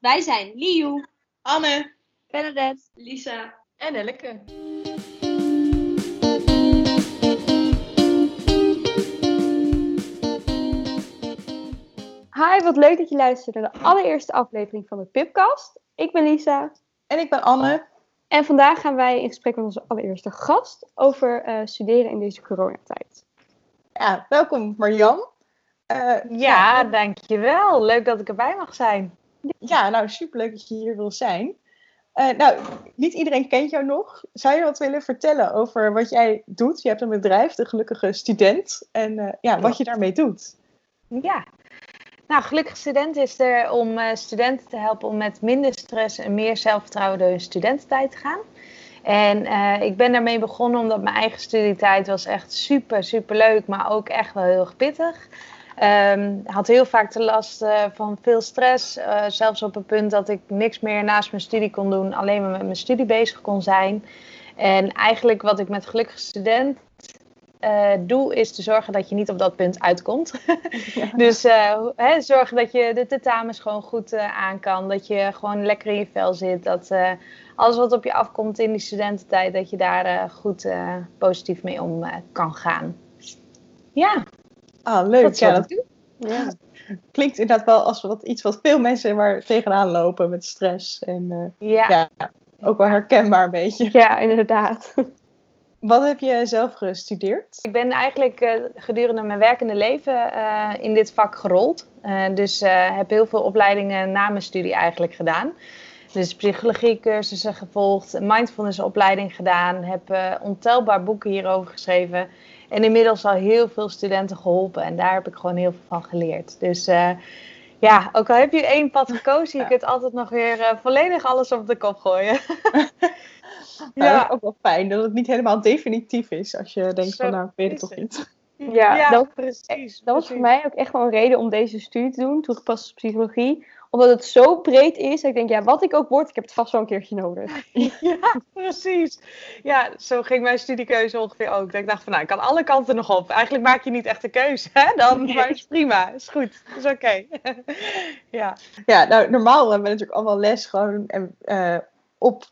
Wij zijn Liu, Anne, Bernadette. Lisa. En Elke. Hi, wat leuk dat je luistert naar de allereerste aflevering van de Pipcast. Ik ben Lisa En ik ben Anne. en vandaag gaan wij in gesprek met onze allereerste gast over eh, studeren in deze coronatijd. Ja, welkom Marjan. Eh, Ja, dankjewel. Leuk dat ik erbij mag zijn. ja, nou superleuk dat je hier wil zijn. Eh, nou, niet iedereen kent jou nog. Zou je wat willen vertellen over wat jij doet? Je hebt een bedrijf, de Gelukkige Student. En eh, ja, wat je daarmee doet. Ja. Nou, Gelukkig Student is er om eh, studenten te helpen om met minder stress en meer zelfvertrouwen door hun studententijd te gaan. En ik ben daarmee begonnen omdat mijn eigen studietijd was echt super, super leuk, maar ook echt wel heel erg pittig. Ehm, had heel vaak de last eh, van veel stress. eh, zelfs op het punt dat ik niks meer naast mijn studie kon doen, alleen maar met mijn studie bezig kon zijn. En eigenlijk wat ik met Gelukkig Student eh, doe, is te zorgen dat je niet op dat punt uitkomt. Dus hè, zorgen dat je de tentamens gewoon goed aan kan. Dat je gewoon lekker in je vel zit. Dat alles wat op je afkomt in die studententijd, dat je daar goed positief mee om kan gaan. Ja, Ah, leuk. dat ja, dat. Ja. klinkt inderdaad wel als wat, iets wat veel mensen waar tegenaan lopen met stress. En eh, Ja. ja, ook wel herkenbaar een beetje. ja, inderdaad. Wat heb je zelf gestudeerd? Ik ben eigenlijk eh, gedurende mijn werkende leven eh, in dit vak gerold. Dus heb heel veel opleidingen na mijn studie eigenlijk gedaan. Dus psychologiecursussen gevolgd, mindfulness opleiding gedaan, heb ontelbaar boeken hierover geschreven. En inmiddels al heel veel studenten geholpen en daar heb ik gewoon heel veel van geleerd. Dus eh, ja, ook al heb je één pad gekozen, je kunt altijd nog weer eh, volledig alles op de kop gooien. Ja. ook wel fijn dat het niet helemaal definitief is. Als je denkt Zo van nou, ik weet het toch niet. Ja, dat, precies. dat was voor mij ook echt wel een reden om deze studie te doen, toegepast psychologie. Omdat het zo breed is. dat Ik denk, ja, wat ik ook word, ik heb het vast wel een keertje nodig. Ja, precies. Ja, zo ging mijn studiekeuze ongeveer ook. Dat ik dacht van, nou, ik kan alle kanten nog op. Eigenlijk maak je niet echt een keuze, hè? Dan, Nee. maar is prima, is goed, is oké. ja. Ja, nou normaal hebben we natuurlijk allemaal les gewoon en, eh, op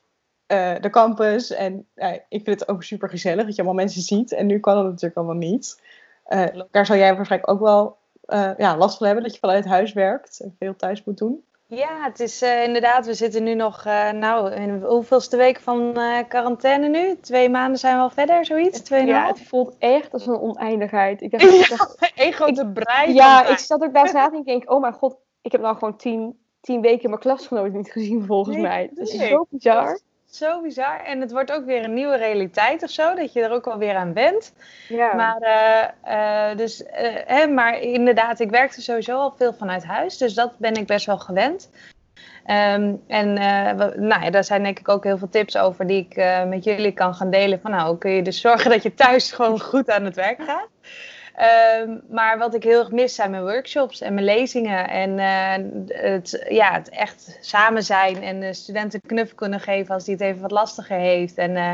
eh, de campus. En eh, ik vind het ook super gezellig dat je allemaal mensen ziet. En nu kan het natuurlijk allemaal niet. Eh, daar zal jij waarschijnlijk ook wel eh, ja, last van hebben dat je vanuit huis werkt en veel thuis moet doen. ja, het is eh, inderdaad, we zitten nu nog, eh, nou, in de hoeveelste week van eh, quarantaine nu? Twee maanden zijn we al verder, zoiets? Ja, Tweeënhalf? het voelt echt als een oneindigheid. Ik dacht, ik dacht- Eén grote brei ja, ik zat ook daar na te denken, oh mijn god, ik heb nou gewoon tien, tien weken mijn klasgenoten niet gezien volgens Nee, mij. Het is nee. zo bizar. Zo bizar. En het wordt ook weer een nieuwe realiteit of zo, dat je er ook alweer aan bent. Ja. Maar, eh, eh, dus, eh, hè, maar inderdaad, ik werkte sowieso al veel vanuit huis. Dus dat ben ik best wel gewend. Ehm, en we- nou ja, daar zijn denk ik ook heel veel tips over die ik met jullie kan gaan delen. Van nou, hoe kun je dus zorgen dat je thuis gewoon goed aan het werk gaat. Ehm, maar wat ik heel erg mis zijn mijn workshops en mijn lezingen. En eh, het, ja, het echt samen zijn en de studenten knuffel kunnen geven als die het even wat lastiger heeft. En eh,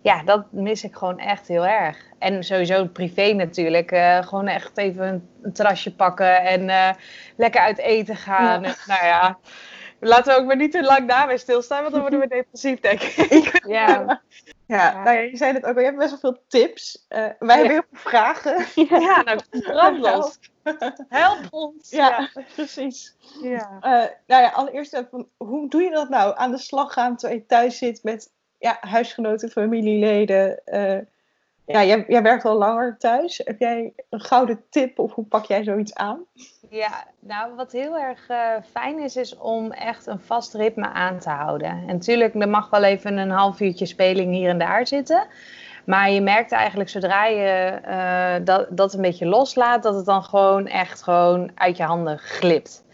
ja, dat mis ik gewoon echt heel erg. En sowieso privé natuurlijk. eh, gewoon echt even een, een terrasje pakken en lekker uit eten gaan. En, nou ja, laten we ook maar niet te lang daarbij stilstaan, want dan worden we depressief, denk ik. ja. Ja, Ja. nou ja, je zei het ook al, je hebt best wel veel tips. Eh, wij hebben heel veel vragen. Ja, nou, brand los. Help ons. Ja, precies. ja. Eh, nou ja, allereerst, even van, hoe doe je dat nou? Aan de slag gaan terwijl je thuis zit met ja, huisgenoten, familieleden. eh, ja, jij, jij werkt al langer thuis. Heb jij een gouden tip of hoe pak jij zoiets aan? Ja, nou wat heel erg eh, fijn is, is om echt een vast ritme aan te houden. En natuurlijk, er mag wel even een half uurtje speling hier en daar zitten. Maar je merkt eigenlijk zodra je eh, dat, dat een beetje loslaat, dat het dan gewoon echt gewoon uit je handen glipt.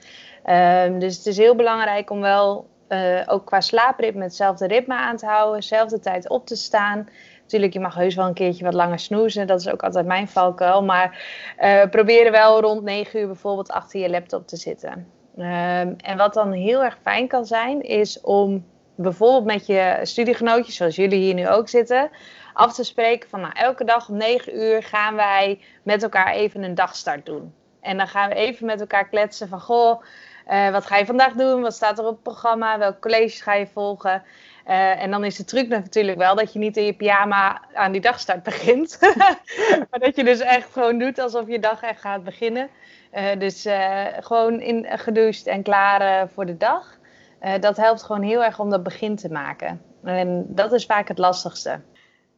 Ehm, dus het is heel belangrijk om wel eh, ook qua slaapritme hetzelfde ritme aan te houden, dezelfde tijd op te staan. Natuurlijk, je mag heus wel een keertje wat langer snoezen. Dat is ook altijd mijn valkuil. Maar uh, probeer wel rond 9 uur bijvoorbeeld achter je laptop te zitten. Um, en wat dan heel erg fijn kan zijn, is om bijvoorbeeld met je studiegenootjes, zoals jullie hier nu ook zitten, af te spreken van nou, elke dag om 9 uur gaan wij met elkaar even een dagstart doen. En dan gaan we even met elkaar kletsen van goh, Eh, wat ga je vandaag doen? Wat staat er op het programma? Welke colleges ga je volgen? Eh, en dan is de truc natuurlijk wel dat je niet in je pyjama aan die dagstart begint. maar dat je dus echt gewoon doet alsof je dag echt gaat beginnen. Eh, dus uh, gewoon in, gedoucht en klaar voor de dag. dat helpt gewoon heel erg om dat begin te maken. En dat is vaak het lastigste.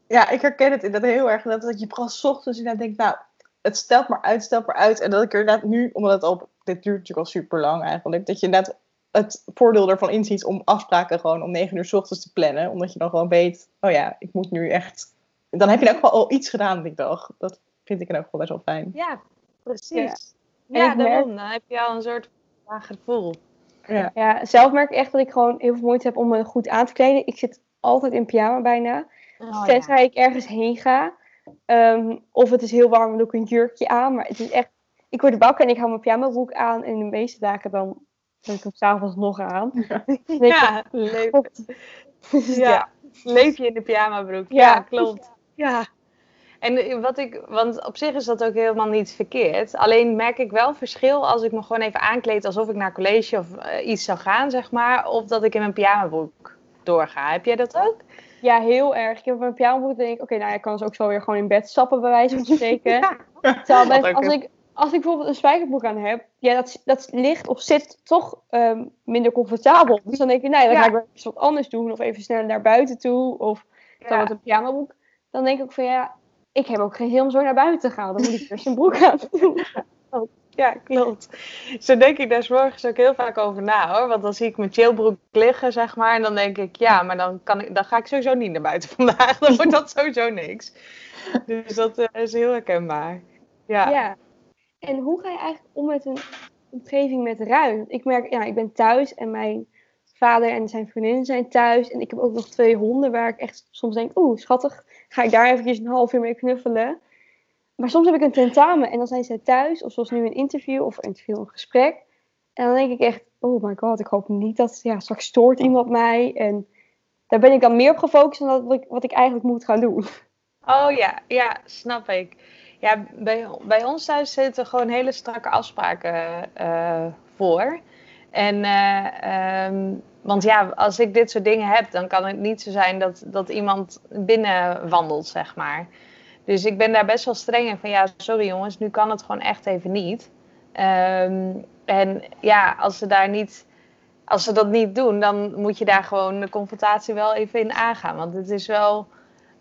Ja, ik herken het inderdaad heel erg. Dat, dat je vooral ochtends inderdaad denkt, nou, het stelt maar uit, stelt maar uit. En dat ik er inderdaad nu, omdat het al, dit duurt natuurlijk al super lang eigenlijk, dat je inderdaad het voordeel ervan inziet om afspraken gewoon om negen uur s ochtends te plannen. Omdat je dan gewoon weet, oh ja, ik moet nu echt... Dan heb je in elk geval al iets gedaan die dag. Dat vind ik in elk geval best wel fijn. Ja, precies. Ja, ja daarom. Dan heb je al een soort gevoel. Ja. ja, zelf merk ik echt dat ik gewoon heel veel moeite heb om me goed aan te kleden. Ik zit altijd in pyjama bijna. Oh, Tenzij ik ergens heen ga. Um, of het is heel warm, dan doe ik een jurkje aan. Maar het is echt... Ik word wakker en ik hou mijn pyjama aan. En de meeste dagen dan doe ik hem s'avonds nog aan. Ja, leef. Ja. leef je in de pyjamabroek. Ja, ja klopt. Ja. En wat ik, want op zich is dat ook helemaal niet verkeerd. Alleen merk ik wel verschil als ik me gewoon even aankleed alsof ik naar college of uh, iets zou gaan, zeg maar. Of dat ik in mijn pyjamabroek doorga. Heb jij dat ook? Ja, heel erg. Ik heb mijn pyjamabroek denk ik, oké, nou, ik kan dus ook zo weer gewoon in bed stappen, bij wijze van spreken. Terwijl als ik als ik bijvoorbeeld een spijkerbroek aan heb, ja, dat, dat ligt of zit toch ehm, minder comfortabel. Dus dan denk je, nee, dan ga ik wel eens wat anders doen. Of even sneller naar buiten toe. Of dan met een pyjamabroek. Dan denk ik ook van, ja, ik heb ook geen zin om zo naar buiten te gaan. Dan moet ik eerst een broek aan doen. Ja, klopt. Zo denk ik daar morgens ook heel vaak over na hoor. Want dan zie ik mijn chillbroek liggen, zeg maar. En dan denk ik, ja, maar dan, kan ik, dan ga ik sowieso niet naar buiten vandaag. Dan wordt dat sowieso niks. Dus dat uh, is heel herkenbaar. Ja. ja. En hoe ga je eigenlijk om met een omgeving met ruim? Ik merk, ja, ik ben thuis en mijn vader en zijn vriendin zijn thuis. En ik heb ook nog twee honden waar ik echt soms denk, oeh, schattig, ga ik daar eventjes een half uur mee knuffelen. Maar soms heb ik een tentamen en dan zijn ze thuis, of zoals nu een interview of een gesprek. En dan denk ik echt, oh my god, ik hoop niet dat, ja, straks stoort iemand mij. En daar ben ik dan meer op gefocust dan wat ik, wat ik eigenlijk moet gaan doen. Oh ja, ja, snap ik. Ja, bij, bij ons thuis zitten gewoon hele strakke afspraken uh, voor. En, uh, um, want ja, als ik dit soort dingen heb, dan kan het niet zo zijn dat, dat iemand binnen wandelt, zeg maar. Dus ik ben daar best wel streng in van, ja, sorry jongens, nu kan het gewoon echt even niet. Um, en ja, als ze daar niet, als ze dat niet doen, dan moet je daar gewoon de confrontatie wel even in aangaan. Want het is wel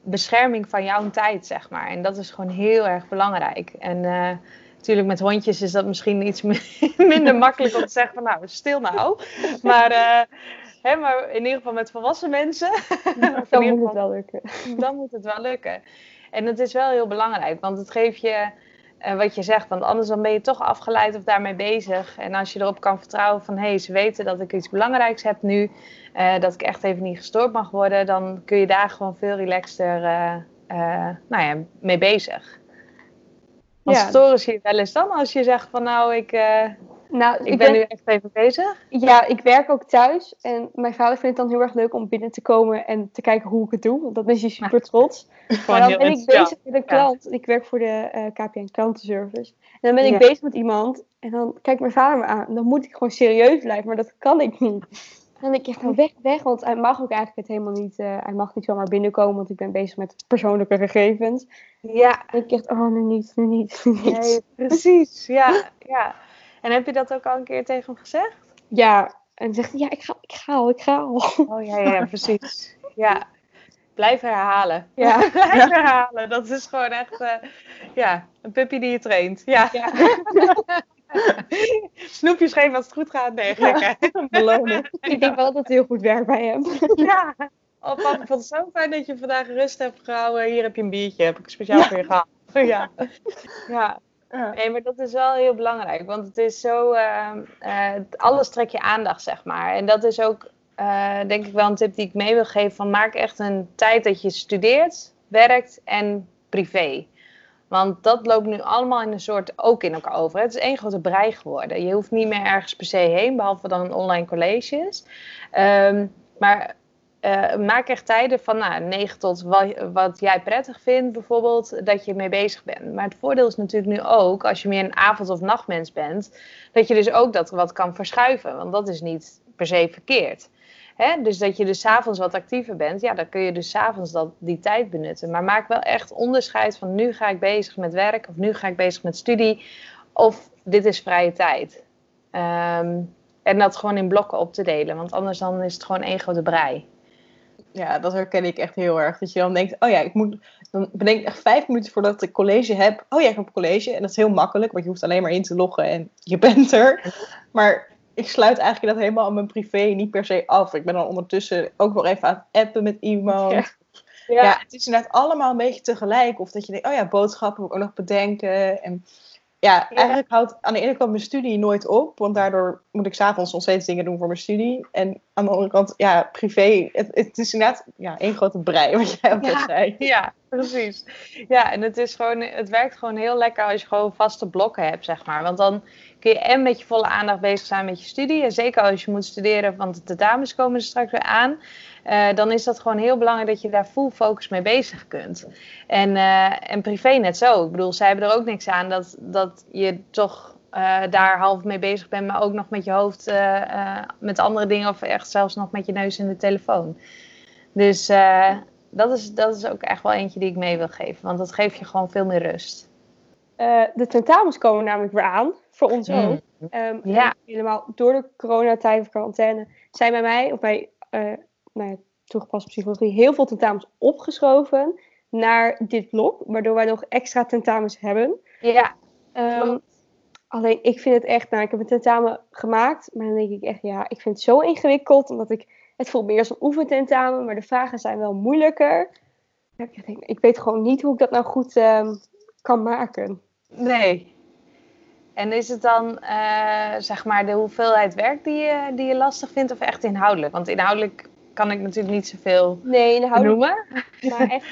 bescherming van jouw tijd, zeg maar. En dat is gewoon heel erg belangrijk. En uh, natuurlijk met hondjes is dat misschien iets minder makkelijk om te zeggen van nou, stil nou. Maar, uh, hè, maar in ieder geval met volwassen mensen. dan moet het wel lukken. Dan moet het wel lukken. En het is wel heel belangrijk, want het geeft je uh, wat je zegt. Want anders dan ben je toch afgeleid of daarmee bezig. En als je erop kan vertrouwen van hé, hey, ze weten dat ik iets belangrijks heb nu. Uh, dat ik echt even niet gestoord mag worden. Dan kun je daar gewoon veel relaxter uh, nou ja, mee bezig. Want ja. storen zie je wel eens dan als je zegt van nou ik nou, ik, ben, nu echt even bezig. Ja, ik werk ook thuis. En mijn vader vindt het dan heel erg leuk om binnen te komen en te kijken hoe ik het doe. Want dan is hij super trots. maar dan ben ik bezig met een klant. Ik werk voor de uh, eh, KPN klantenservice. En dan ben ik bezig met iemand. En dan kijkt mijn vader me aan. En dan moet ik gewoon serieus blijven. Maar dat kan ik niet. En dan denk ik, nou weg, weg. Want hij mag ook eigenlijk het helemaal niet. Uh, hij mag niet zomaar binnenkomen. Want ik ben bezig met persoonlijke gegevens. Ja. En ik dacht, oh, nu niet, nu niet, nu niet. Nee, precies, ja, ja. En heb je dat ook al een keer tegen hem gezegd? Ja, en zegt hij, ja, ik ga, ik ga al, ik ga al. Oh ja, ja, precies. Ja, blijf herhalen. Ja. blijf herhalen. Dat is gewoon echt, uh, ja, een puppy die je traint. Ja. ja. Snoepjes geven als het goed gaat. Nee, gekker. Belonen. Ik denk wel dat het heel goed werkt bij hem. ja. Oh, papa, ik vond het zo fijn dat je vandaag rust hebt gehouden. Hier heb je een biertje, heb ik speciaal voor je gehad. Ja. ja. Nee, maar dat is wel heel belangrijk. Want het is zo. Uh, uh, alles trek je aandacht, zeg maar. En dat is ook, uh, denk ik, wel een tip die ik mee wil geven. Van maak echt een tijd dat je studeert, werkt en privé. Want dat loopt nu allemaal in een soort ook in elkaar over. Het is één grote brei geworden. Je hoeft niet meer ergens per se heen, behalve dan online colleges. Um, maar eh, maak echt tijden van nou, 9 tot wat, jij prettig vindt, bijvoorbeeld, dat je mee bezig bent. Maar het voordeel is natuurlijk nu ook, als je meer een avond- of nachtmens bent, dat je dus ook dat wat kan verschuiven. Want dat is niet per se verkeerd. Hè? Dus dat je dus s'avonds wat actiever bent, ja, dan kun je dus s'avonds die tijd benutten. Maar maak wel echt onderscheid van nu ga ik bezig met werk of nu ga ik bezig met studie of dit is vrije tijd. Ehm, en dat gewoon in blokken op te delen, want anders dan is het gewoon één grote brei. Ja, dat herken ik echt heel erg. Dat je dan denkt, oh ja, ik moet. Dan bedenk ik echt vijf minuten voordat ik college heb. Oh ja, ik heb college. En dat is heel makkelijk, want je hoeft alleen maar in te loggen en je bent er. Maar ik sluit eigenlijk dat helemaal aan mijn privé niet per se af. Ik ben dan ondertussen ook nog even aan het appen met iemand. Ja. Ja. het is inderdaad allemaal een beetje tegelijk. Of dat je denkt, oh ja, boodschappen moet ik ook nog bedenken. En ja, eigenlijk houdt aan de ene kant mijn studie nooit op. Want daardoor moet ik s'avonds nog steeds dingen doen voor mijn studie. En aan de andere kant, ja, privé. Het, het is inderdaad ja, één grote brei, wat jij ook ja, zei. Ja, precies. Ja, en het, is gewoon, het werkt gewoon heel lekker als je gewoon vaste blokken hebt, zeg maar. Want dan kun je en met je volle aandacht bezig zijn met je studie. En zeker als je moet studeren, want de dames komen er straks weer aan. Uh, dan is dat gewoon heel belangrijk dat je daar full focus mee bezig kunt. En, uh, en privé net zo. Ik bedoel, zij hebben er ook niks aan dat, dat je toch uh, daar half mee bezig bent, maar ook nog met je hoofd met andere dingen of echt zelfs nog met je neus in de telefoon. Dus dat, is, dat is ook echt wel eentje die ik mee wil geven, want dat geeft je gewoon veel meer rust. de tentamens komen namelijk weer aan, voor ons mm. ook. Um, ja. Helemaal door de coronatijd of quarantaine zijn bij mij, of bij nou ja, toegepaste psychologie heel veel tentamens opgeschoven naar dit blok, waardoor wij nog extra tentamens hebben. Ja. Um, alleen ik vind het echt, nou, ik heb een tentamen gemaakt, maar dan denk ik echt, ja, ik vind het zo ingewikkeld, omdat ik, het voelt meer als een oefententamen, maar de vragen zijn wel moeilijker. Ik, denk, ik weet gewoon niet hoe ik dat nou goed um, kan maken. Nee. En is het dan, uh, zeg maar, de hoeveelheid werk die je, die je lastig vindt, of echt inhoudelijk? Want inhoudelijk kan ik natuurlijk niet zoveel nee, noemen. Maar echt,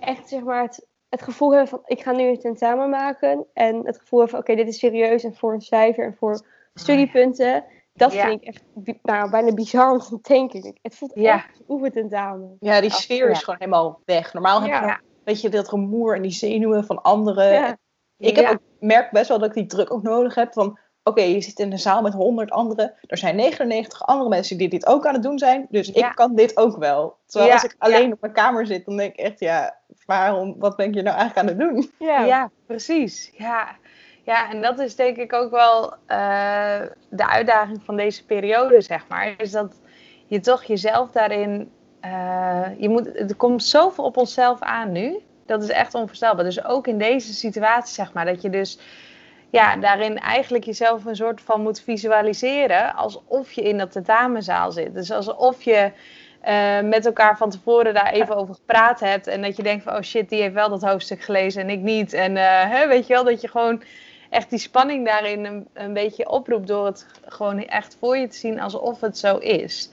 echt zeg maar het, het gevoel hebben van ik ga nu een tentamen maken. En het gevoel hebben van oké, dit is serieus en voor een cijfer en voor studiepunten. Dat vind ik echt nou, bijna bizar om te denken. Het voelt ja. echt oefen tentamen. Ja, die sfeer is gewoon helemaal weg. Normaal heb je nog, weet je, dat rumoer en die zenuwen van anderen. Ik heb ook, merk best wel dat ik die druk ook nodig heb. Van oké, je zit in een zaal met 100 anderen. Er zijn 99 andere mensen die dit ook aan het doen zijn. Dus ik kan dit ook wel. Terwijl als ik alleen op mijn kamer zit, dan denk ik echt, ja, waarom, wat ben je nou eigenlijk aan het doen? Ja, ja precies. Ja. ja, en dat is denk ik ook wel uh, de uitdaging van deze periode, zeg maar. Is dat je toch jezelf daarin. Uh, je moet, er komt zoveel op onszelf aan nu. Dat is echt onvoorstelbaar. Dus ook in deze situatie, zeg maar, dat je dus ja, daarin eigenlijk jezelf een soort van moet visualiseren alsof je in dat tentamenzaal zit. Dus alsof je uh, met elkaar van tevoren daar even over gepraat hebt en dat je denkt van oh shit, die heeft wel dat hoofdstuk gelezen en ik niet. En uh, hè, weet je wel, dat je gewoon echt die spanning daarin een, een, beetje oproept door het gewoon echt voor je te zien alsof het zo is.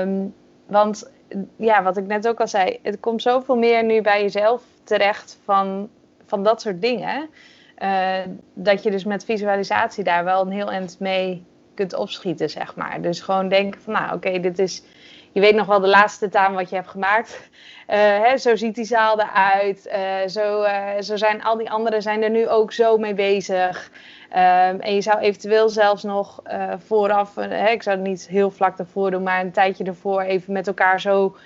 Um, want ja, wat ik net ook al zei, het komt zoveel meer nu bij jezelf terecht van, van dat soort dingen. Uh, dat je dus met visualisatie daar wel een heel eind mee kunt opschieten, zeg maar. Dus gewoon denken van, nou oké, dit is... Je weet nog wel de laatste taal wat je hebt gemaakt. Uh, hè, zo ziet die zaal eruit. Uh, zo, zo zijn al die anderen zijn er nu ook zo mee bezig. Um, en je zou eventueel zelfs nog vooraf, hè, ik zou het niet heel vlak ervoor doen, maar een tijdje ervoor even met elkaar zo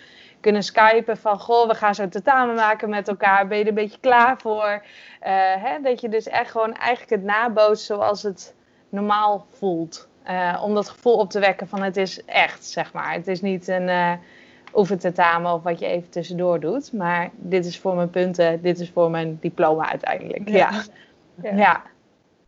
kunnen skypen van goh, we gaan zo tentamen maken met elkaar. Ben je er een beetje klaar voor? Uh, hè, dat je dus echt gewoon eigenlijk het nabootst zoals het normaal voelt. Uh, om dat gevoel op te wekken van het is echt, zeg maar. Het is niet een uh, oefententamen of wat je even tussendoor doet. Maar dit is voor mijn punten, dit is voor mijn diploma uiteindelijk. Ja. ja. ja.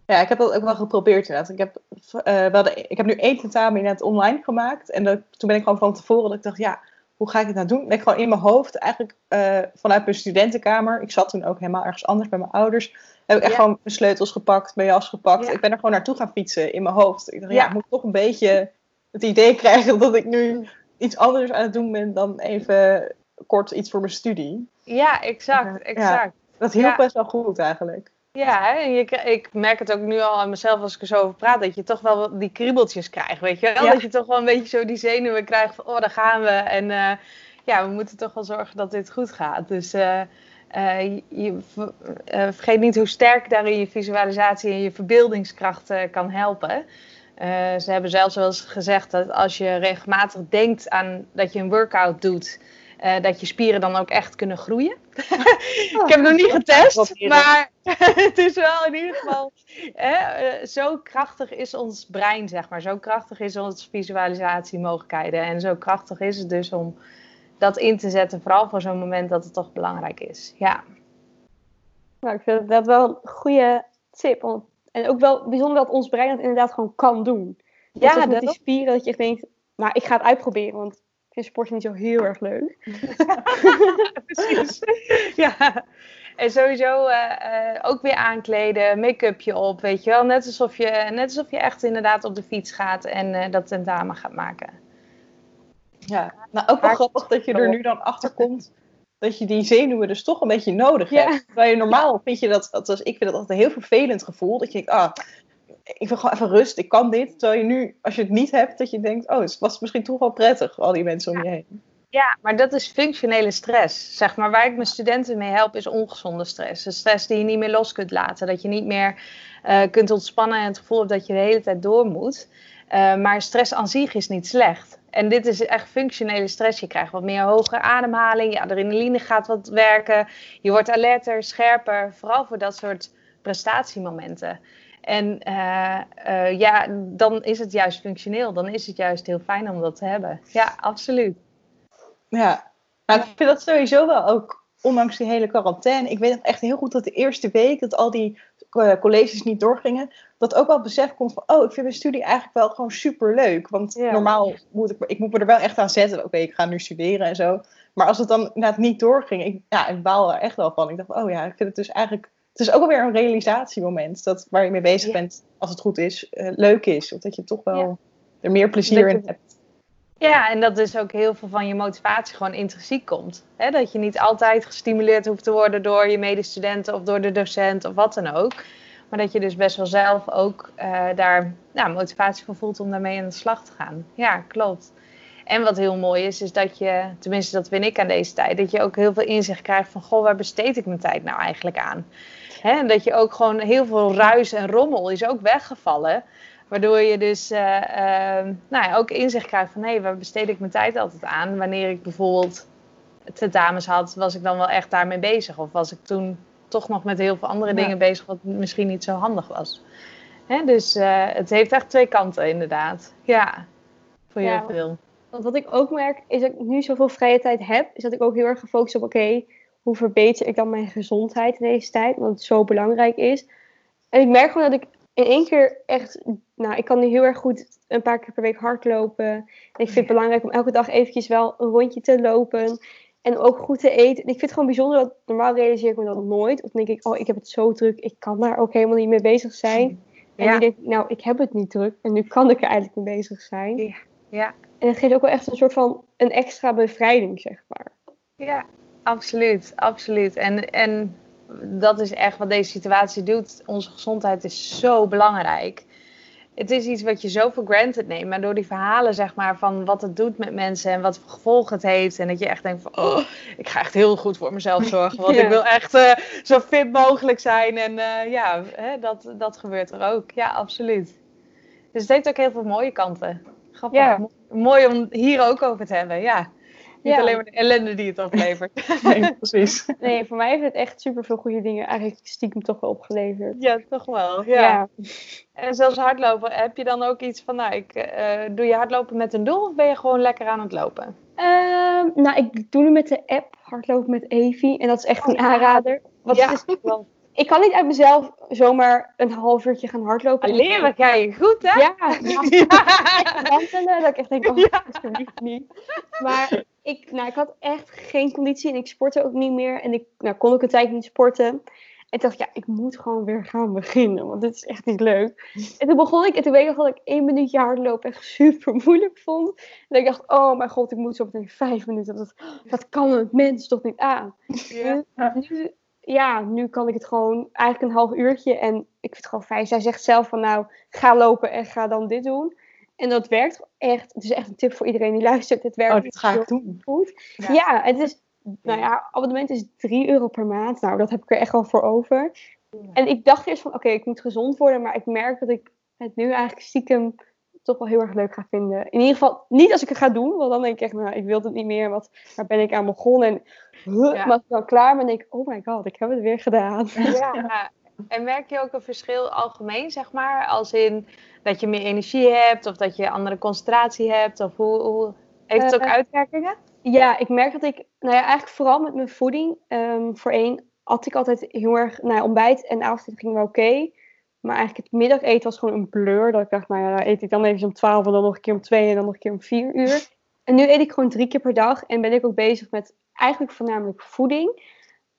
ja. ik heb dat ook wel geprobeerd inderdaad. Ik heb, uh, ik heb nu één tentamen inderdaad online gemaakt. En dat, toen ben ik gewoon van tevoren dat ik dacht, ja, hoe ga ik het nou doen? Ben ik gewoon in mijn hoofd, eigenlijk uh, vanuit mijn studentenkamer. Ik zat toen ook helemaal ergens anders bij mijn ouders. Heb ik echt gewoon mijn sleutels gepakt, mijn jas gepakt. Ik ben er gewoon naartoe gaan fietsen in mijn hoofd. Ik dacht, ja, ik moet toch een beetje het idee krijgen dat ik nu iets anders aan het doen ben dan even kort iets voor mijn studie. Ja, exact. exact. dat hielp best wel goed eigenlijk. Ja, je, ik merk het ook nu al aan mezelf als ik er zo over praat, dat je toch wel die kriebeltjes krijgt, weet je wel? Ja. Dat je toch wel een beetje zo die zenuwen krijgt van, oh, daar gaan we. En eh, ja, we moeten toch wel zorgen dat dit goed gaat. Dus eh, eh, je, je ver- vergeet niet hoe sterk daarin je visualisatie en je verbeeldingskracht kan helpen. Ze hebben zelfs wel eens gezegd dat als je regelmatig denkt aan dat je een workout doet, eh, dat je spieren dan ook echt kunnen groeien. ik heb het nog niet getest, maar het is wel in ieder geval hè, eh, zo krachtig is ons brein, zeg maar. Zo krachtig is onze visualisatiemogelijkheden. En zo krachtig is het dus om dat in te zetten, vooral voor zo'n moment dat het toch belangrijk is. Ja, Nou, ik vind dat wel een goede tip. En ook wel bijzonder dat ons brein dat inderdaad gewoon kan doen. Ja, Ja, met die spieren dat je echt denkt, nou, ik ga het uitproberen. Want vind sporten niet zo heel erg leuk. precies. ja. En sowieso eh, eh, ook weer aankleden, make-upje op, weet je wel. Net alsof je, net alsof je echt inderdaad op de fiets gaat en eh, dat tentamen gaat maken. Ja, nou ook wel grappig dat je er nu dan achter komt dat je die zenuwen dus toch een beetje nodig Ja. hebt. Terwijl je normaal vind je dat, althans ik vind dat altijd een heel vervelend gevoel. Dat je denkt, ah, ik wil gewoon even rust, ik kan dit. Terwijl je nu, als je het niet hebt, dat je denkt, oh, het was misschien toch wel prettig, al die mensen om je heen. Ja, maar dat is functionele stress. Zeg maar, waar ik mijn studenten mee help, is ongezonde stress. De stress die je niet meer los kunt laten. Dat je niet meer eh, kunt ontspannen en het gevoel hebt dat je de hele tijd door moet. Eh, maar stress aan zich is niet slecht. En dit is echt functionele stress. Je krijgt wat meer hoge ademhaling. Je adrenaline gaat wat werken. Je wordt alerter, scherper. Vooral voor dat soort prestatiemomenten. En eh, eh, ja, dan is het juist functioneel. Dan is het juist heel fijn om dat te hebben. Ja, absoluut. Ja, nou, ik vind dat sowieso wel ook, ondanks die hele quarantaine. Ik weet nog echt heel goed dat de eerste week dat al die eh, colleges niet doorgingen, dat ook wel het besef komt van, oh, ik vind mijn studie eigenlijk wel gewoon super leuk. Want Ja. normaal moet ik, ik moet me er wel echt aan zetten. Oké, ik ga nu studeren en zo. Maar als het dan inderdaad niet doorging, ik, ja, ik baal er echt wel van. Ik dacht, oh ja, ik vind het dus eigenlijk, het is ook alweer een realisatiemoment dat waar je mee bezig Ja. bent, als het goed is, eh, leuk is. Of dat je toch wel Ja. er meer plezier in hebt. Ja, en dat dus ook heel veel van je motivatie gewoon intrinsiek komt. Hè? Dat je niet altijd gestimuleerd hoeft te worden door je medestudenten of door de docent of wat dan ook. Maar dat je dus best wel zelf ook eh, daar nou, motivatie voor voelt om daarmee aan de slag te gaan. Ja, klopt. En wat heel mooi is, is dat je, tenminste dat vind ik aan deze tijd, dat je ook heel veel inzicht krijgt van, goh, waar besteed ik mijn tijd nou eigenlijk aan? Hè? En dat je ook gewoon heel veel ruis en rommel is ook weggevallen. Waardoor je dus eh, eh, nou ja, ook inzicht krijgt van hé, waar besteed ik mijn tijd altijd aan? Wanneer ik bijvoorbeeld tentamens had, was ik dan wel echt daarmee bezig? Of was ik toen toch nog met heel veel andere Ja. dingen bezig, wat misschien niet zo handig was? Hè, dus eh, het heeft echt twee kanten, inderdaad. Ja, voor Ja, veel. Want wat ik ook merk, is dat ik nu zoveel vrije tijd heb, is dat ik ook heel erg gefocust op, oké, hoe verbeter ik dan mijn gezondheid in deze tijd, want het zo belangrijk is. En ik merk gewoon dat ik in één keer echt, nou, ik kan nu heel erg goed een paar keer per week hardlopen. En ik vind het belangrijk om elke dag eventjes wel een rondje te lopen. En ook goed te eten. En ik vind het gewoon bijzonder dat normaal realiseer ik me dat nooit. Of denk ik, oh, ik heb het zo druk, ik kan daar ook helemaal niet mee bezig zijn. En Ja. denk ik, nou, ik heb het niet druk en nu kan ik er eigenlijk mee bezig zijn. Ja, En het geeft ook wel echt een soort van een extra bevrijding, zeg maar. ja, absoluut, absoluut. En, en dat is echt wat deze situatie doet. Onze gezondheid is zo belangrijk. Het is iets wat je zo voor granted neemt. Maar door die verhalen, zeg maar, van wat het doet met mensen en wat voor gevolgen het heeft. En dat je echt denkt van, oh, ik ga echt heel goed voor mezelf zorgen. Want Ja. ik wil echt eh, zo fit mogelijk zijn. En eh, ja, hè, dat, dat gebeurt er ook. Ja, absoluut. Dus het heeft ook heel veel mooie kanten. Grappig. Ja. Mooi om hier ook over te hebben, ja. Niet Ja. alleen maar de ellende die het oplevert. Nee, precies. Nee, voor mij heeft het echt super veel goede dingen eigenlijk stiekem toch wel opgeleverd. ja, toch wel. Ja. En zelfs hardlopen, heb je dan ook iets van, nou, ik, eh, doe je hardlopen met een doel of ben je gewoon lekker aan het lopen? Ehm, nou, ik doe nu met de app hardlopen met Evi. En dat is echt Oh, een aanrader. Want ja, het is, ik kan niet uit mezelf zomaar een half uurtje gaan hardlopen. En- leren ga je goed, hè? Ja, ja, Ja. wandelen, dat ik echt denk, oh, Ja. alsjeblieft niet. Maar ik, nou, ik had echt geen conditie en ik sportte ook niet meer. En ik nou, kon ook een tijd niet sporten. En toen dacht ik, ja, ik moet gewoon weer gaan beginnen, want dit is echt niet leuk. En toen begon ik, en toen weet ik nog dat ik één minuutje hardlopen echt super moeilijk vond. En ik dacht, oh mijn god, ik moet zo meteen vijf minuten. Dat, dat kan het mens toch niet aan. Ja. Nu, ja, nu kan ik het gewoon eigenlijk een half uurtje. En ik vind het gewoon fijn. Zij zegt zelf van nou, ga lopen en ga dan dit doen. En dat werkt echt. Het is echt een tip voor iedereen die luistert. Het werkt Oh, dit ga ik doen. goed. Ja. Ja, het is, nou ja, abonnement is 3 euro per maand. Nou, dat heb ik er echt wel voor over. En ik dacht eerst van, oké, ik moet gezond worden. Maar ik merk dat ik het nu eigenlijk stiekem toch wel heel erg leuk ga vinden. In ieder geval, niet als ik het ga doen. Want dan denk ik echt, nou, ik wil het niet meer. Want waar ben ik aan begonnen? En huh, Ja. maar als ik dan klaar ben, denk ik, oh my god, ik heb het weer gedaan. Ja. En merk je ook een verschil algemeen, zeg maar? Als in dat je meer energie hebt of dat je andere concentratie hebt? Of hoe, hoe... heeft het ook Eh, uitwerkingen? Ja, ik merk dat ik, nou ja, eigenlijk vooral met mijn voeding. ehm, voor één at ik altijd heel erg, nou ja, ontbijt en avondeten ging wel oké. Maar eigenlijk het middageten was gewoon een blur. Dat ik dacht, nou ja, dan eet ik dan even om 12 en dan nog een keer om 2 en dan nog een keer om 4 uur. En nu eet ik gewoon drie keer per dag en ben ik ook bezig met eigenlijk voornamelijk voeding.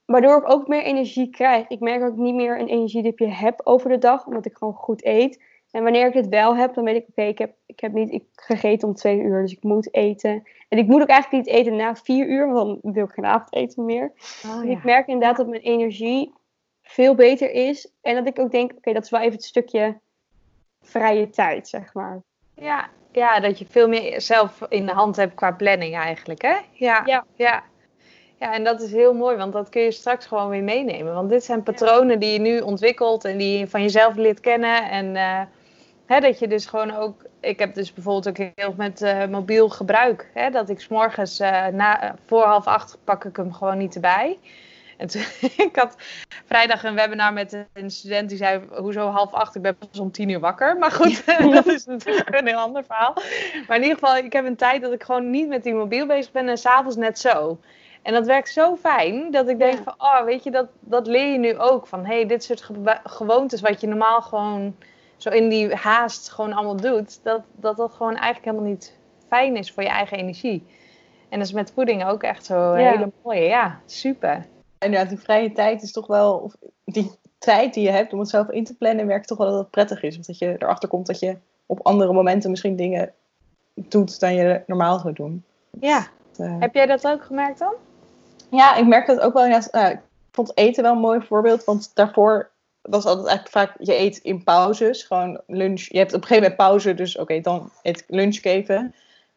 Waardoor ik ook meer energie krijg. Ik merk dat ik niet meer een energiedipje heb over de dag, omdat ik gewoon goed eet. En wanneer ik het wel heb, dan weet ik, oké, ik, heb, ik heb niet ik gegeten om twee uur, dus ik moet eten. En ik moet ook eigenlijk niet eten na vier uur, want dan wil ik geen avondeten meer. Oh, En ik merk inderdaad dat mijn energie veel beter is. En dat ik ook denk, oké, dat is wel even het stukje vrije tijd, zeg maar. Ja, ja, dat je veel meer zelf in de hand hebt qua planning eigenlijk, hè? Ja, Ja. ja. Ja, en dat is heel mooi, want dat kun je straks gewoon weer meenemen. Want dit zijn patronen die je nu ontwikkelt en die je van jezelf leert kennen. En eh, hè, dat je dus gewoon ook... Ik heb dus bijvoorbeeld ook heel met eh, mobiel gebruik. Hè, dat ik s'morgens uh, na, voor half acht pak ik hem gewoon niet erbij. En toen, ik had vrijdag een webinar met een student die zei: Hoezo half acht? Ik ben pas om tien uur wakker. Maar goed, dat is natuurlijk een heel ander verhaal. Maar in ieder geval, ik heb een tijd dat ik gewoon niet met die mobiel bezig ben en s'avonds net zo. En dat werkt zo fijn dat ik denk: Ja. van, Oh, weet je, dat, dat leer je nu ook. Van hey, dit soort ge- gewoontes wat je normaal gewoon zo in die haast gewoon allemaal doet, dat dat, dat gewoon eigenlijk helemaal niet fijn is voor je eigen energie. En dat is met voeding ook echt zo Ja. hele mooie. Ja, super. Inderdaad, die vrije tijd is toch wel, of die tijd die je hebt om het zelf in te plannen, werkt toch wel dat het prettig is. Of dat je erachter komt dat je op andere momenten misschien dingen doet dan je normaal zou doen. Ja. Eh, Heb jij dat ook gemerkt dan? Ja, ik merk dat ook wel. nou, ik vond eten wel een mooi voorbeeld, want daarvoor was altijd eigenlijk vaak, je eet in pauzes, gewoon lunch. Je hebt op een gegeven moment pauze, dus oké, dan eet ik lunch even.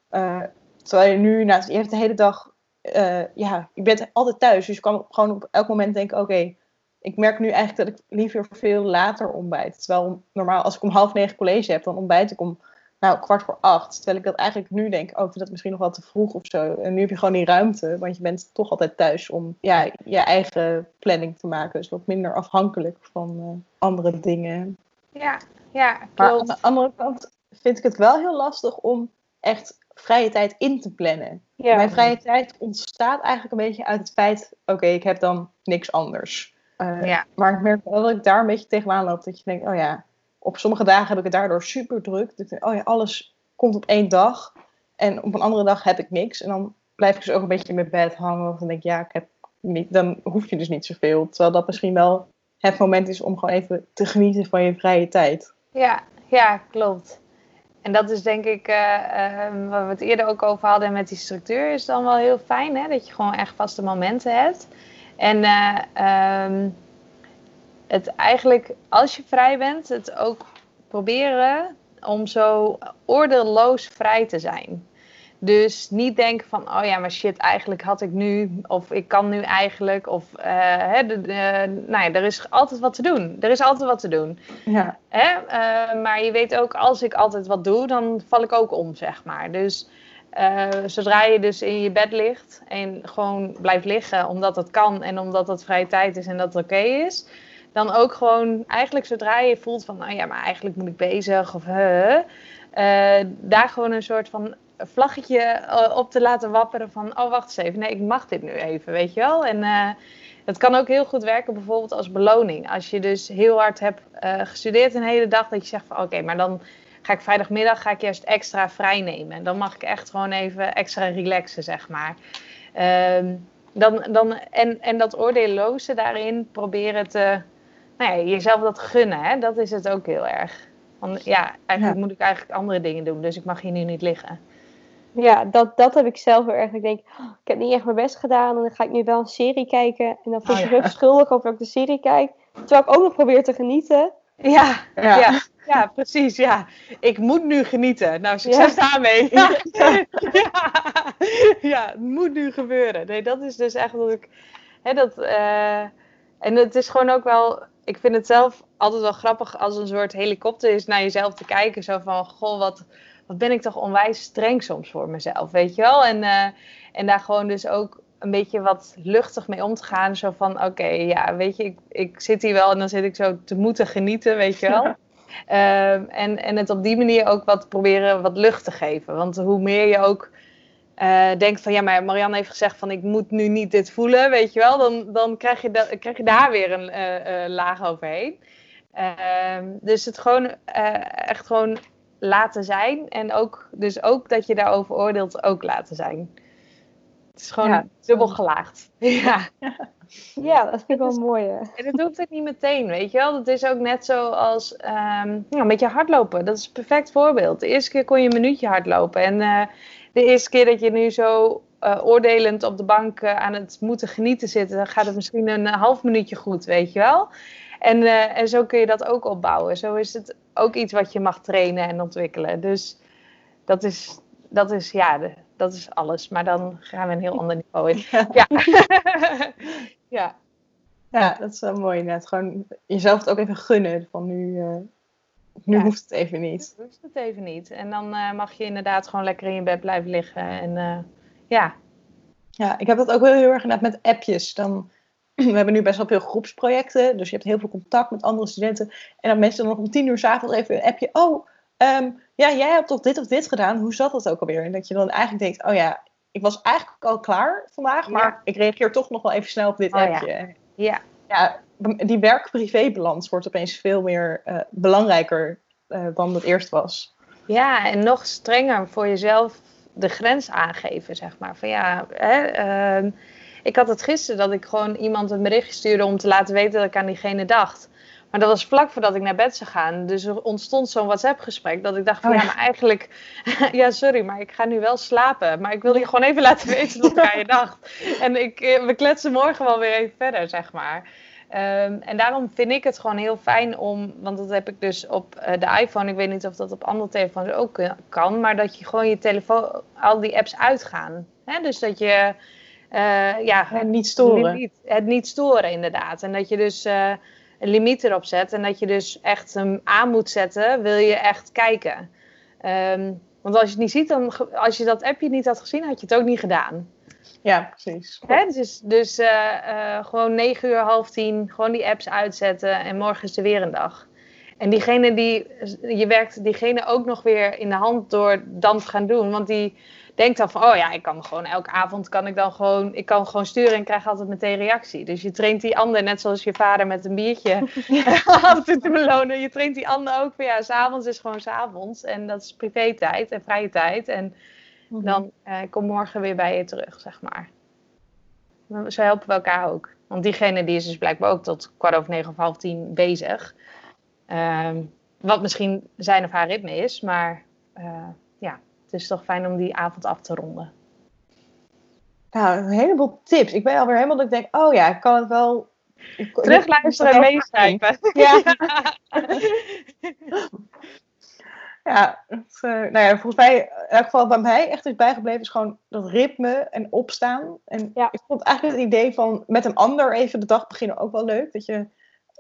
Eh, terwijl je nu, nou, je hebt de hele dag, eh, ja, je bent altijd thuis, dus je kan gewoon op elk moment denken, oké, ik merk nu eigenlijk dat ik liever veel later ontbijt. Terwijl normaal, als ik om half negen college heb, dan ontbijt ik om nou, kwart voor acht. Terwijl ik dat eigenlijk nu denk, oh, ik vind dat misschien nog wel te vroeg of zo. En nu heb je gewoon die ruimte, want je bent toch altijd thuis om ja, je eigen planning te maken. Dus wat minder afhankelijk van eh, andere dingen. Ja, ja Maar aan klopt. de andere kant vind ik het wel heel lastig om echt vrije tijd in te plannen. Ja. Mijn vrije tijd ontstaat eigenlijk een beetje uit het feit, oké, ik heb dan niks anders. Eh, Ja. Maar ik merk wel dat ik daar een beetje tegenaan loop. Dat je denkt, oh ja, op sommige dagen heb ik het daardoor super druk. Dat ik denk, oh ja, alles komt op één dag. En op een andere dag heb ik niks. En dan blijf ik dus ook een beetje in mijn bed hangen. Of dan denk ik, ja, ik heb niet, dan hoef je dus niet zoveel. Terwijl dat misschien wel het moment is om gewoon even te genieten van je vrije tijd. Ja, ja, klopt. En dat is denk ik, eh, waar we het eerder ook over hadden met die structuur, is dan wel heel fijn, hè? Dat je gewoon echt vaste momenten hebt. En eh, ehm, het eigenlijk, als je vrij bent, het ook proberen om zo oordeelloos vrij te zijn. Dus niet denken van, oh ja, maar shit, eigenlijk had ik nu, of ik kan nu eigenlijk, of eh, hè, de, de- nou ja, er is altijd wat te doen. Er is altijd wat te doen. Ja, Hè? Eh, maar je weet ook, als ik altijd wat doe, dan val ik ook om, zeg maar. Dus eh, zodra je dus in je bed ligt en gewoon blijft liggen omdat het kan en omdat het vrije tijd is en dat het oké is, dan ook gewoon eigenlijk zodra je voelt van, nou ja, maar eigenlijk moet ik bezig of hè, eh, daar gewoon een soort van vlaggetje eh, op te laten wapperen van, oh wacht eens even, nee, ik mag dit nu even, weet je wel. En eh, het kan ook heel goed werken bijvoorbeeld als beloning. Als je dus heel hard hebt eh, gestudeerd een hele dag, dat je zegt van oké, maar dan ga ik vrijdagmiddag ga ik juist extra vrij nemen. Dan mag ik echt gewoon even extra relaxen, zeg maar. Ehm, dan, dan, en, en dat oordeelloze daarin proberen te, nou ja, jezelf dat gunnen, hè? dat is het ook heel erg. Want ja, eigenlijk Ja. moet ik eigenlijk andere dingen doen, dus ik mag hier nu niet liggen. Ja, dat, dat heb ik zelf heel erg. Ik denk, oh, ik heb niet echt mijn best gedaan. En dan ga ik nu wel een serie kijken. En dan voel ik Oh, me ja. schuldig over dat ik de serie kijk. Terwijl ik ook nog probeer te genieten. Ja, Ja. ja. ja, precies. Ja. Ik moet nu genieten. Nou, succes daarmee. Ja. Ja. ja, het moet nu gebeuren. Nee, dat is dus echt dat ik. Hè, dat, eh, en het is gewoon ook wel. Ik vind het zelf altijd wel grappig als een soort helikopter is naar jezelf te kijken. Zo van: Goh, wat, wat ben ik toch onwijs streng soms voor mezelf, weet je wel? En, eh, en daar gewoon dus ook een beetje wat luchtig mee om te gaan. Zo van: Oké, ja, weet je, ik, ik zit hier wel en dan zit ik zo te moeten genieten, weet je wel. Ehm, en, en het op die manier ook wat proberen wat lucht te geven. Want hoe meer je ook eh, denkt van ja, maar Marianne heeft gezegd van ik moet nu niet dit voelen, weet je wel, dan, dan krijg, je da- krijg je daar weer een eh, laag overheen. Ehm, dus het gewoon echt gewoon laten zijn en ook, dus ook dat je daarover oordeelt ook laten zijn. Het is gewoon Ja. dubbel gelaagd. Ja. Ja, dat vind ik wel mooi. hè. En dat hoeft het niet meteen, weet je wel. Dat is ook net zo als ehm, ja, een beetje hardlopen. Dat is een perfect voorbeeld. De eerste keer kon je een minuutje hardlopen. En eh, de eerste keer dat je nu zo eh, oordelend op de bank eh, aan het moeten genieten zit, dan gaat het misschien een half minuutje goed, weet je wel. En, eh, en zo kun je dat ook opbouwen. Zo is het ook iets wat je mag trainen en ontwikkelen. Dus dat is, dat is ja, de- dat is alles. Maar dan gaan we een heel ander niveau in. Ja. ja. Ja, dat is wel mooi inderdaad. Gewoon jezelf het ook even gunnen. Van nu, eh, nu Ja. hoeft het even niet. Dat hoeft het even niet. En dan eh, mag je inderdaad gewoon lekker in je bed blijven liggen. En eh, ja, Ja, ik heb dat ook wel heel erg inderdaad met appjes. Dan, we hebben nu best wel veel groepsprojecten. Dus je hebt heel veel contact met andere studenten. En dan mensen dan nog om tien uur s'avonds even een appje. Oh, ehm, ja, jij hebt toch dit of dit gedaan. Hoe zat dat ook alweer? En dat je dan eigenlijk denkt, oh ja, ik was eigenlijk al klaar vandaag. Maar Ja. ik reageer toch nog wel even snel op dit Oh appje. ja, ja, die werk-privé-balans wordt opeens veel meer eh, belangrijker eh, dan dat eerst was. ja, en nog strenger voor jezelf de grens aangeven, zeg maar. Van ja, hè, ehm, ik had het gisteren dat ik gewoon iemand een berichtje stuurde om te laten weten dat ik aan diegene dacht. Maar dat was vlak voordat ik naar bed zou gaan. Dus er ontstond zo'n WhatsApp-gesprek dat ik dacht van Oh ja, ja. maar eigenlijk... ja, sorry, maar ik ga nu wel slapen. Maar ik wilde je gewoon even laten weten dat ik aan je dacht. En ik, eh, we kletsen morgen wel weer even verder, zeg maar. Ehm, en daarom vind ik het gewoon heel fijn om, want dat heb ik dus op eh, de iPhone, ik weet niet of dat op andere telefoons ook eh, kan, maar dat je gewoon je telefoon, al die apps uitgaan. Hè? Dus dat je, eh, ja, En niet storen. limiet- het niet storen inderdaad. En dat je dus eh, een limiet erop zet en dat je dus echt hem aan moet zetten, wil je echt kijken. Ehm, want als je het niet ziet, dan, als je dat appje niet had gezien, had je het ook niet gedaan. Ja, precies. Hè? Dus, dus eh, gewoon 9 uur, half tien, gewoon die apps uitzetten en morgen is er weer een dag. En diegene die, je werkt diegene ook nog weer in de hand door dan te gaan doen. Want die denkt dan van, oh ja, ik kan gewoon elke avond kan ik dan gewoon, ik kan gewoon sturen en krijg altijd meteen reactie. Dus je traint die ander, net zoals je vader met een biertje altijd te belonen. Je traint die ander ook van, ja, s'avonds is gewoon s'avonds. En dat is privé-tijd en vrije tijd. En dan eh, kom morgen weer bij je terug, zeg maar. Zo helpen we elkaar ook. Want diegene die is dus blijkbaar ook tot kwart over negen of half tien bezig. Ehm, wat misschien zijn of haar ritme is, maar eh, ja, het is toch fijn om die avond af te ronden. Nou, een heleboel tips. Ik ben alweer helemaal dat ik denk, oh ja, ik kan het wel... ik- Terugluisteren en meeschrijven. Ja, ja, het, eh, nou ja, volgens mij, in elk geval bij mij echt is bijgebleven, is gewoon dat ritme en opstaan. En Ja. ik vond eigenlijk het idee van met een ander even de dag beginnen ook wel leuk. Dat je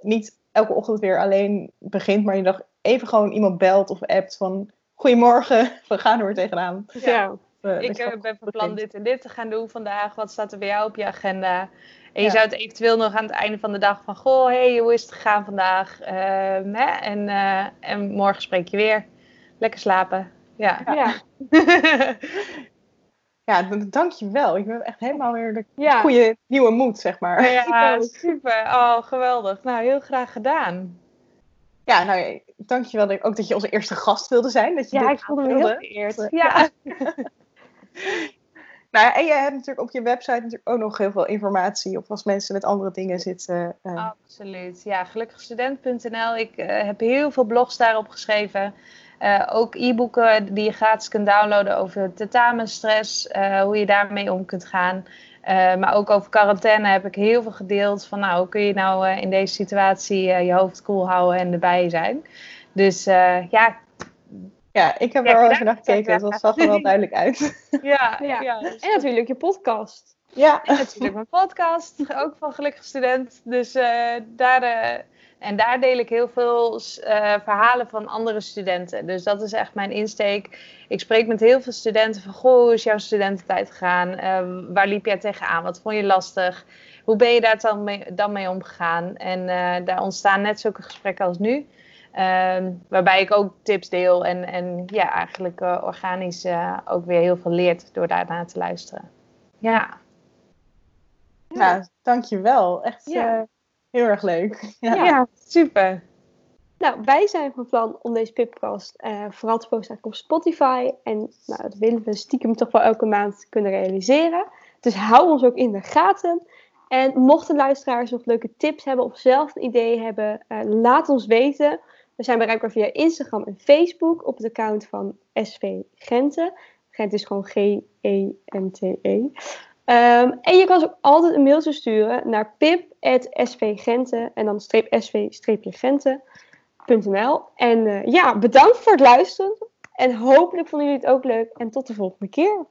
niet elke ochtend weer alleen begint, maar je dag even gewoon iemand belt of appt van, goedemorgen, we gaan er weer tegenaan. Ja. Ik eh, ben van plan dit en dit te gaan doen vandaag. Wat staat er bij jou op je agenda? En je Ja. zou het eventueel nog aan het einde van de dag van... Goh, hey, hoe is het gegaan vandaag? Ehm, hè? En, eh, en morgen spreek je weer. Lekker slapen. Ja. Ja. Ja, dankjewel. Ik ben echt helemaal weer de Ja. goede nieuwe moed, zeg maar. Ja, super. Oh, geweldig. Nou, heel graag gedaan. Ja, nou dankjewel dat, ook dat je onze eerste gast wilde zijn. Dat je Ja, ik voelde me heel vereerd. Eh, Ja. Nou en je hebt natuurlijk op je website natuurlijk ook nog heel veel informatie. Of als mensen met andere dingen zitten. eh, Absoluut. Ja, gelukkigstudent.nl. Ik eh, heb heel veel blogs daarop geschreven. Uh, ook e-boeken die je gratis kunt downloaden over tentamenstress, hoe je daarmee om kunt gaan. Uh, maar ook over quarantaine heb ik heel veel gedeeld. Van nou, hoe kun je nou in deze situatie je hoofd koel houden en erbij zijn. Dus ja. Ja, ik heb er al even naar gekeken. Dat zag er wel duidelijk uit. ja, ja. ja dus en natuurlijk je podcast. Ja. En natuurlijk mijn podcast. Ook van Gelukkig Student. Dus daar en daar deel ik heel veel uh, verhalen van andere studenten. Dus dat is echt mijn insteek. Ik spreek met heel veel studenten van, goh, hoe is jouw studententijd gegaan? Uh, waar liep jij tegenaan? Wat vond je lastig? Hoe ben je daar dan mee, dan mee omgegaan? En uh, daar ontstaan net zulke gesprekken als nu. Ehm, waarbij ik ook tips deel en, en ja, eigenlijk uh, organisch ook weer heel veel leert door daarna te luisteren. Ja. Ja, dankjewel. Echt ja. Heel erg leuk. Ja, ja super. Nou, wij zijn van plan om deze Pipcast uh, vooral te posten op Spotify. En nou, dat willen we stiekem toch wel elke maand kunnen realiseren. Dus hou ons ook in de gaten. En mochten luisteraars nog leuke tips hebben of zelf een idee hebben, uh, laat ons weten. We zijn bereikbaar via Instagram en Facebook op het account van SV Gente. Gent is gewoon G-E-N-T-E. -E. Um, en je kan ook altijd een mailtje sturen naar pip.svgente en dan streep sv-gente.nl. En uh, ja, bedankt voor het luisteren. En hopelijk vonden jullie het ook leuk. En tot de volgende keer.